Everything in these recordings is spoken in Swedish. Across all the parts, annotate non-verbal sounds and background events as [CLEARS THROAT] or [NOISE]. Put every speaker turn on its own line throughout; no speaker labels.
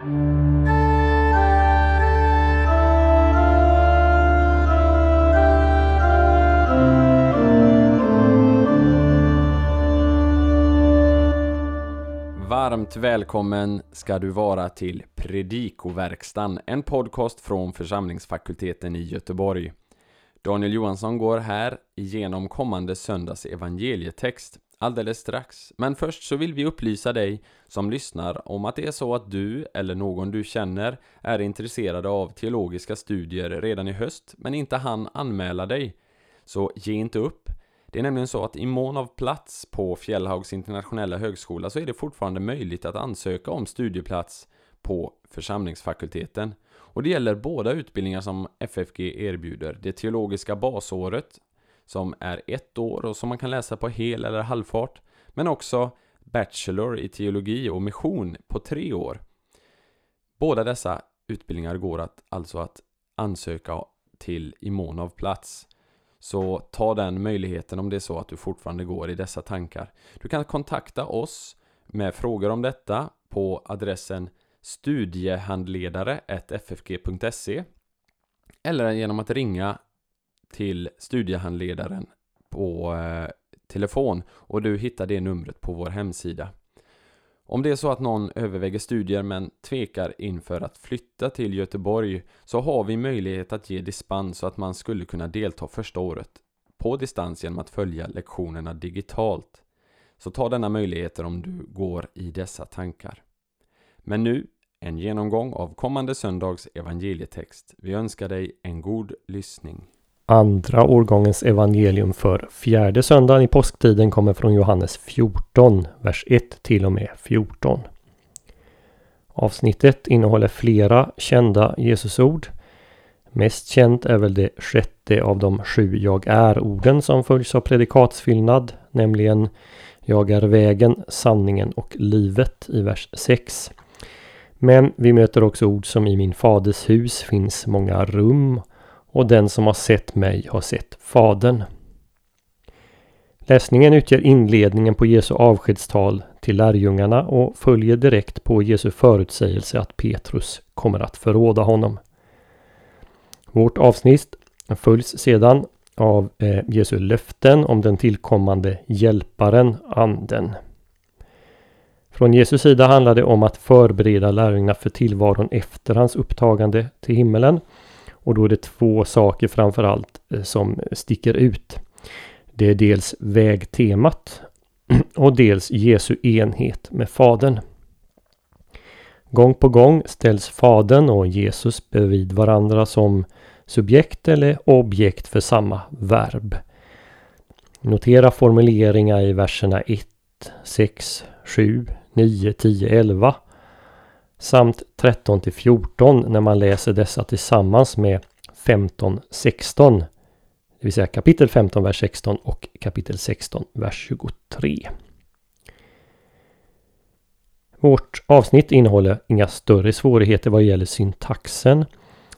Varmt välkommen ska du vara till Predikoverkstan, en podcast från församlingsfakulteten i Göteborg. Daniel Johansson går här igenom kommande söndags evangelietext alldeles strax. Men först så vill vi upplysa dig som lyssnar om att det är så att du eller någon du känner är intresserade av teologiska studier redan i höst men inte hann anmäla dig. Så ge inte upp. Det är nämligen så att i mån av plats på Fjällhaugs internationella högskola så är det fortfarande möjligt att ansöka om studieplats på församlingsfakulteten. Och det gäller båda utbildningar som FFG erbjuder. Det teologiska basåret som är ett år och som man kan läsa på hel eller halvfart. Men också Bachelor i teologi och mission på tre år. Båda dessa utbildningar går att, alltså att ansöka till i mån av plats. Så ta den möjligheten om det är så att du fortfarande går i dessa tankar. Du kan kontakta oss med frågor om detta på adressen studiehandledare ffg.se eller genom att ringa till studiehandledaren på eh, telefon och du hittar det numret på vår hemsida. Om det är så att någon överväger studier men tvekar inför att flytta till Göteborg så har vi möjlighet att ge dispens så att man skulle kunna delta första året på distans genom att följa lektionerna digitalt. Så ta denna möjligheter om du går i dessa tankar. Men nu en genomgång av kommande söndags evangelietext. Vi önskar dig en god lyssning.
Andra årgångens evangelium för fjärde söndagen i påsktiden kommer från Johannes 14, vers 1 till och med 14. Avsnittet innehåller flera kända Jesusord. Mest känt är väl det sjätte av de sju Jag är-orden som följs av predikatsfyllnad, nämligen Jag är vägen, sanningen och livet i vers 6. Men vi möter också ord som i min faders hus finns många rum och den som har sett mig har sett Fadern. Läsningen utgör inledningen på Jesu avskedstal till lärjungarna och följer direkt på Jesu förutsägelse att Petrus kommer att förråda honom. Vårt avsnitt följs sedan av eh, Jesu löften om den tillkommande hjälparen, Anden. Från Jesu sida handlar det om att förbereda lärjungarna för tillvaron efter hans upptagande till himmelen och då är det två saker framförallt eh, som sticker ut. Det är dels vägtemat [CLEARS THROAT] och dels Jesu enhet med Fadern. Gång på gång ställs Fadern och Jesus bredvid varandra som subjekt eller objekt för samma verb. Notera formuleringar i verserna 1, 6, 7, 9, 10, 11 samt 13 till 14 när man läser dessa tillsammans med 15, 16. Det vill säga kapitel 15, vers 16 och kapitel 16, vers 23. Vårt avsnitt innehåller inga större svårigheter vad gäller syntaxen.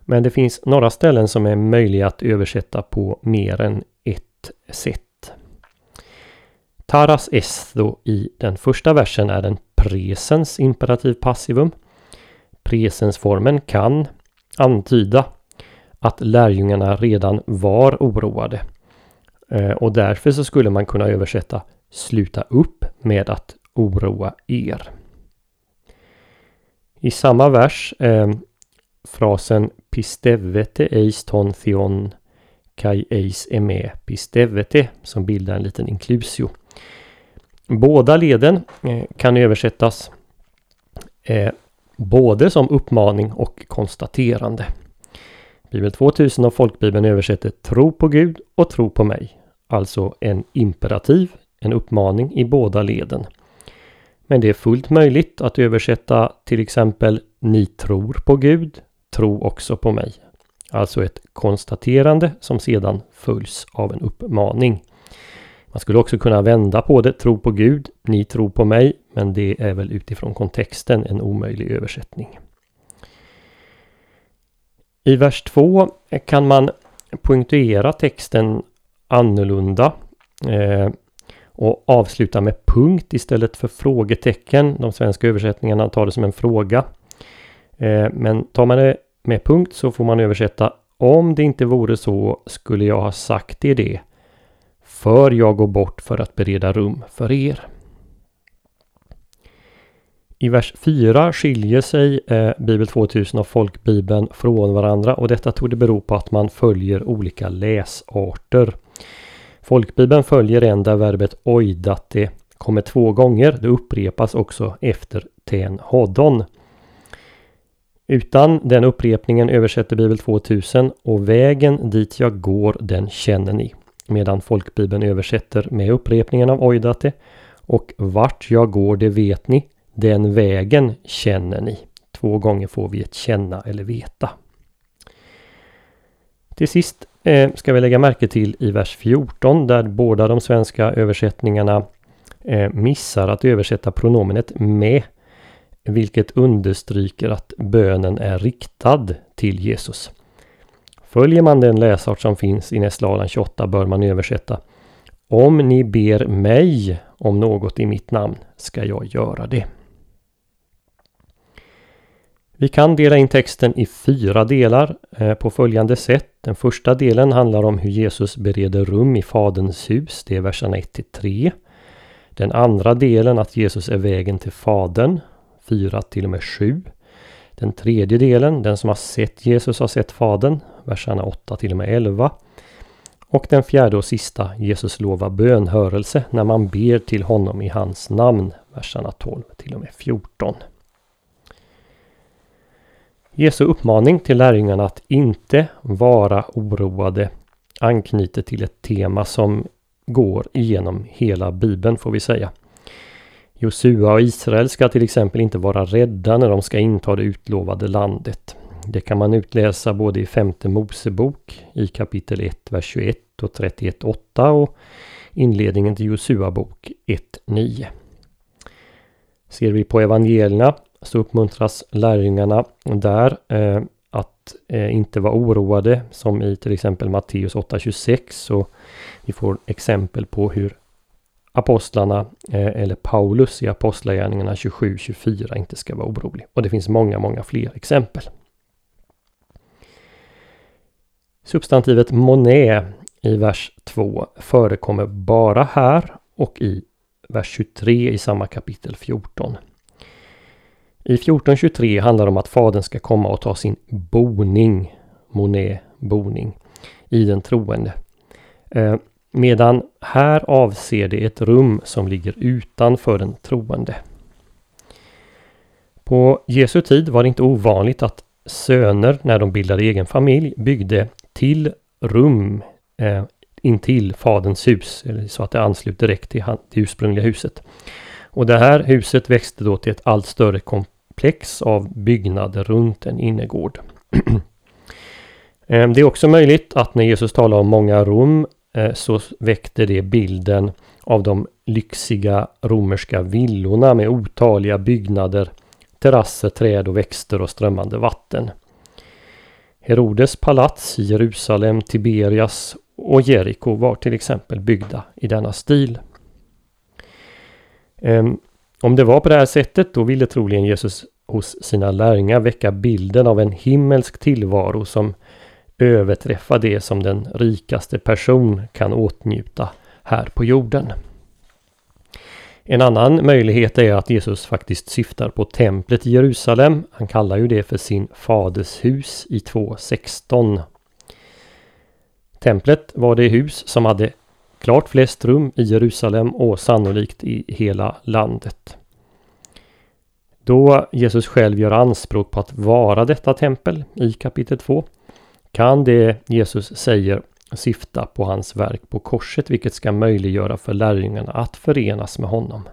Men det finns några ställen som är möjliga att översätta på mer än ett sätt. Taras esto i den första versen är en presens imperativ passivum. Presensformen kan antyda att lärjungarna redan var oroade. Eh, och därför så skulle man kunna översätta sluta upp med att oroa er. I samma vers eh, frasen pistevete eis ton theon kai eis eme pistevete som bildar en liten inklusio. Båda leden eh, kan översättas eh, både som uppmaning och konstaterande. Bibel 2000 och Folkbibeln översätter tro på Gud och tro på mig. Alltså en imperativ, en uppmaning i båda leden. Men det är fullt möjligt att översätta till exempel Ni tror på Gud, tro också på mig. Alltså ett konstaterande som sedan följs av en uppmaning. Man skulle också kunna vända på det, tro på Gud, ni tror på mig, men det är väl utifrån kontexten en omöjlig översättning. I vers 2 kan man poängtera texten annorlunda eh, och avsluta med punkt istället för frågetecken. De svenska översättningarna tar det som en fråga. Eh, men tar man det med punkt så får man översätta Om det inte vore så skulle jag ha sagt det det. För jag går bort för att bereda rum för er. I vers 4 skiljer sig eh, Bibel 2000 och Folkbibeln från varandra och detta tog det bero på att man följer olika läsarter. Folkbibeln följer en där verbet oidate kommer två gånger. Det upprepas också efter ten hodon. Utan den upprepningen översätter Bibel 2000 och vägen dit jag går den känner ni. Medan folkbibeln översätter med upprepningen av oidate och vart jag går det vet ni. Den vägen känner ni. Två gånger får vi ett känna eller veta. Till sist eh, ska vi lägga märke till i vers 14 där båda de svenska översättningarna eh, missar att översätta pronomenet med. Vilket understryker att bönen är riktad till Jesus. Följer man den läsart som finns i Nästladan 28 bör man översätta Om ni ber mig om något i mitt namn ska jag göra det. Vi kan dela in texten i fyra delar eh, på följande sätt. Den första delen handlar om hur Jesus bereder rum i Faderns hus. Det är verserna 1 3. Den andra delen att Jesus är vägen till Fadern. 4 till och med 7. Den tredje delen, den som har sett Jesus har sett Fadern. Verserna 8 till och med 11. Och den fjärde och sista, Jesus lovar bönhörelse när man ber till honom i hans namn. Verserna 12 till och med 14. Jesu uppmaning till lärjungarna att inte vara oroade anknyter till ett tema som går igenom hela bibeln får vi säga. Josua och Israel ska till exempel inte vara rädda när de ska inta det utlovade landet. Det kan man utläsa både i femte Mosebok i kapitel 1, vers 21 och 31, 8 och inledningen till Josua bok 1, 9. Ser vi på evangelierna så uppmuntras lärjungarna där eh, att eh, inte vara oroade som i till exempel Matteus 8.26 och vi får exempel på hur apostlarna eh, eller Paulus i Apostlagärningarna 27-24 inte ska vara orolig. Och det finns många, många fler exempel. Substantivet monet i vers 2 förekommer bara här och i vers 23 i samma kapitel 14. I 1423 handlar det om att fadern ska komma och ta sin boning, monet, boning, i den troende. Eh, Medan här avser det ett rum som ligger utanför den troende. På Jesu tid var det inte ovanligt att söner när de bildade egen familj byggde till rum eh, intill faderns hus, så att det ansluter direkt till det ursprungliga huset. Och det här huset växte då till ett allt större komplex av byggnader runt en innergård. [CLEARS THROAT] Ehm, det är också möjligt att när Jesus talar om många rum Eh, så väckte det bilden av de lyxiga romerska villorna med otaliga byggnader, terrasser, träd och växter och strömmande vatten. Herodes palats i Jerusalem, Tiberias och Jeriko var till exempel byggda i denna stil. Ehm, om det var på det här sättet då ville troligen Jesus hos sina lärjungar väcka bilden av en himmelsk tillvaro som överträffa det som den rikaste person kan åtnjuta här på jorden. En annan möjlighet är att Jesus faktiskt syftar på templet i Jerusalem. Han kallar ju det för sin faders hus i 2.16. Templet var det hus som hade klart flest rum i Jerusalem och sannolikt i hela landet. Då Jesus själv gör anspråk på att vara detta tempel i kapitel 2 kan det Jesus säger syfta på hans verk på korset vilket ska möjliggöra för lärjungarna att förenas med honom.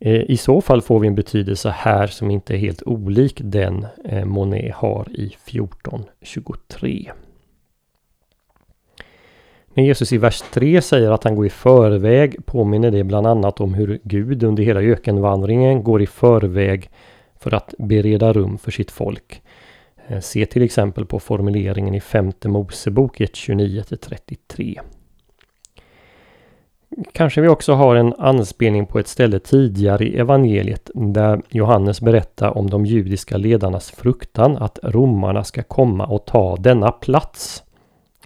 Eh, I så fall får vi en betydelse här som inte är helt olik den eh, Monet har i 1423. När Jesus i vers 3 säger att han går i förväg påminner det bland annat om hur Gud under hela ökenvandringen går i förväg för att bereda rum för sitt folk. Eh, se till exempel på formuleringen i femte Mosebok 1.29-33. Kanske vi också har en anspelning på ett ställe tidigare i evangeliet där Johannes berättar om de judiska ledarnas fruktan att romarna ska komma och ta denna plats.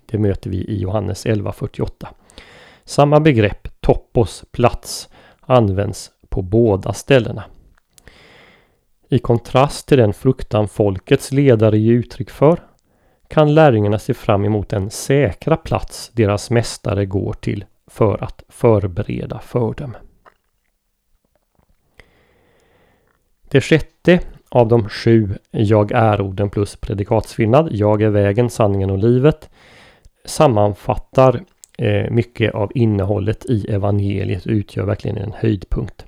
Det möter vi i Johannes 11.48. Samma begrepp, topos, plats, används på båda ställena. I kontrast till den fruktan folkets ledare ger uttryck för kan lärjungarna se fram emot den säkra plats deras mästare går till för att förbereda för dem. Det sjätte av de sju Jag är-orden plus predikatsfyllnad, Jag är vägen, sanningen och livet sammanfattar eh, mycket av innehållet i evangeliet och utgör verkligen en höjdpunkt.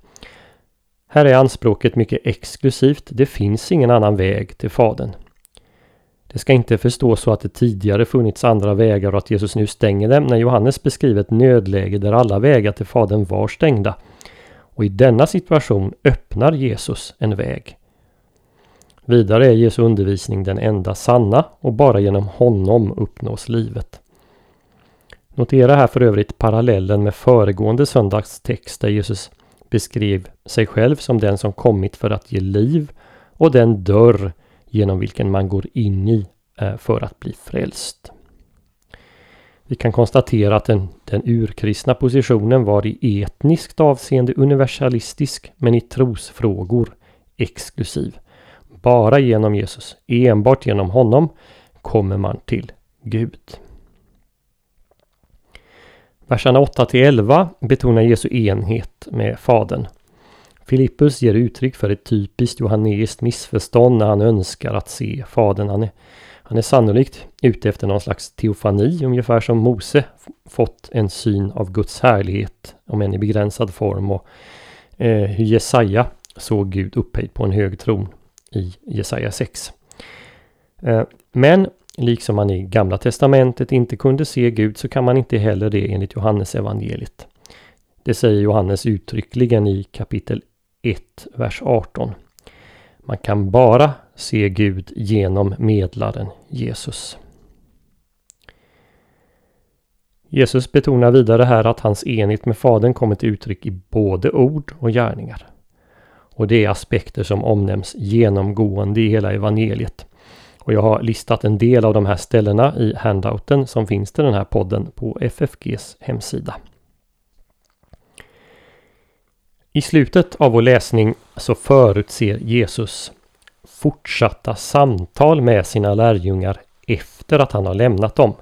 Här är anspråket mycket exklusivt. Det finns ingen annan väg till Fadern. Det ska inte förstås så att det tidigare funnits andra vägar och att Jesus nu stänger dem när Johannes beskriver ett nödläge där alla vägar till Fadern var stängda. Och i denna situation öppnar Jesus en väg. Vidare är Jesu undervisning den enda sanna och bara genom honom uppnås livet. Notera här för övrigt parallellen med föregående söndags text där Jesus beskrev sig själv som den som kommit för att ge liv och den dörr genom vilken man går in i eh, för att bli frälst. Vi kan konstatera att den, den urkristna positionen var i etniskt avseende universalistisk men i trosfrågor exklusiv. Bara genom Jesus, enbart genom honom, kommer man till Gud. Verserna 8 till 11 betonar Jesu enhet med Fadern. Filippus ger uttryck för ett typiskt johanneiskt missförstånd när han önskar att se Fadern. Han är, han är sannolikt ute efter någon slags teofani, ungefär som Mose fått en syn av Guds härlighet, om än i begränsad form. Och eh, hur Jesaja såg Gud upphöjd på en hög tron i Jesaja 6. Eh, men liksom man i Gamla Testamentet inte kunde se Gud så kan man inte heller det enligt Johannes evangeliet. Det säger Johannes uttryckligen i kapitel 1, vers 18. Man kan bara se Gud genom medlaren Jesus. Jesus betonar vidare här att hans enhet med Fadern kommer till uttryck i både ord och gärningar. Och det är aspekter som omnämns genomgående i hela evangeliet. Och jag har listat en del av de här ställena i handouten som finns till den här podden på FFGs hemsida. I slutet av vår läsning så förutser Jesus fortsatta samtal med sina lärjungar efter att han har lämnat dem.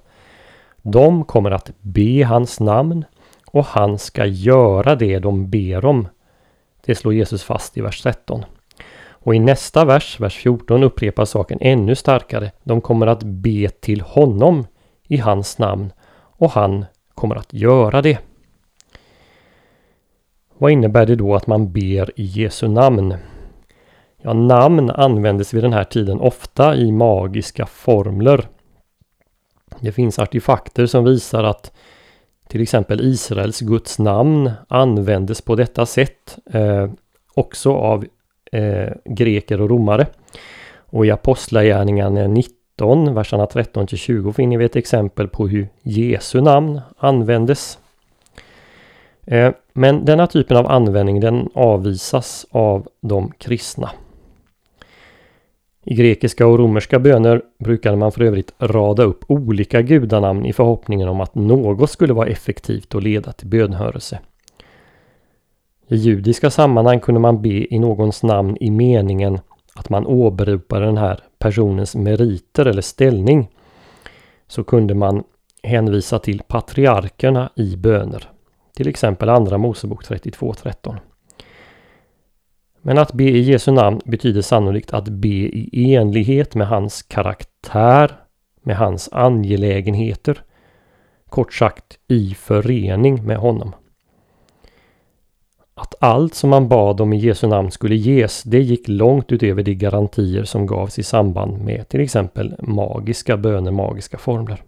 De kommer att be hans namn och han ska göra det de ber om. Det slår Jesus fast i vers 13. Och i nästa vers, vers 14, upprepar saken ännu starkare. De kommer att be till honom i hans namn och han kommer att göra det. Vad innebär det då att man ber i Jesu namn? Ja, namn användes vid den här tiden ofta i magiska formler. Det finns artefakter som visar att till exempel Israels Guds namn användes på detta sätt eh, också av eh, greker och romare. Och i Apostlagärningarna 19, verserna 13 till 20 finner vi ett exempel på hur Jesu namn användes. Eh, men denna typen av användning den avvisas av de kristna. I grekiska och romerska böner brukade man för övrigt rada upp olika gudanamn i förhoppningen om att något skulle vara effektivt och leda till bönhörelse. I judiska sammanhang kunde man be i någons namn i meningen att man åberopade den här personens meriter eller ställning. Så kunde man hänvisa till patriarkerna i böner. Till exempel Andra Mosebok 32.13. Men att be i Jesu namn betyder sannolikt att be i enlighet med hans karaktär, med hans angelägenheter. Kort sagt i förening med honom. Att allt som man bad om i Jesu namn skulle ges, det gick långt utöver de garantier som gavs i samband med till exempel magiska böner, magiska formler.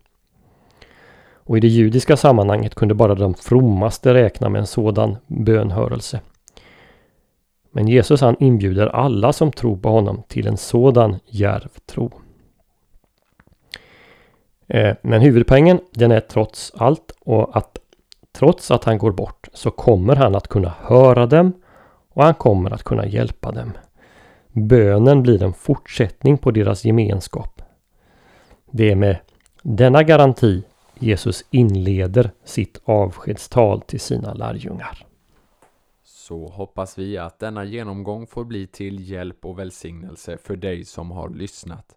Och i det judiska sammanhanget kunde bara de frommaste räkna med en sådan bönhörelse. Men Jesus han inbjuder alla som tror på honom till en sådan djärv tro. Eh, men huvudpoängen den är trots allt och att trots att han går bort så kommer han att kunna höra dem och han kommer att kunna hjälpa dem. Bönen blir en fortsättning på deras gemenskap. Det är med denna garanti Jesus inleder sitt avskedstal till sina lärjungar.
Så hoppas vi att denna genomgång får bli till hjälp och välsignelse för dig som har lyssnat.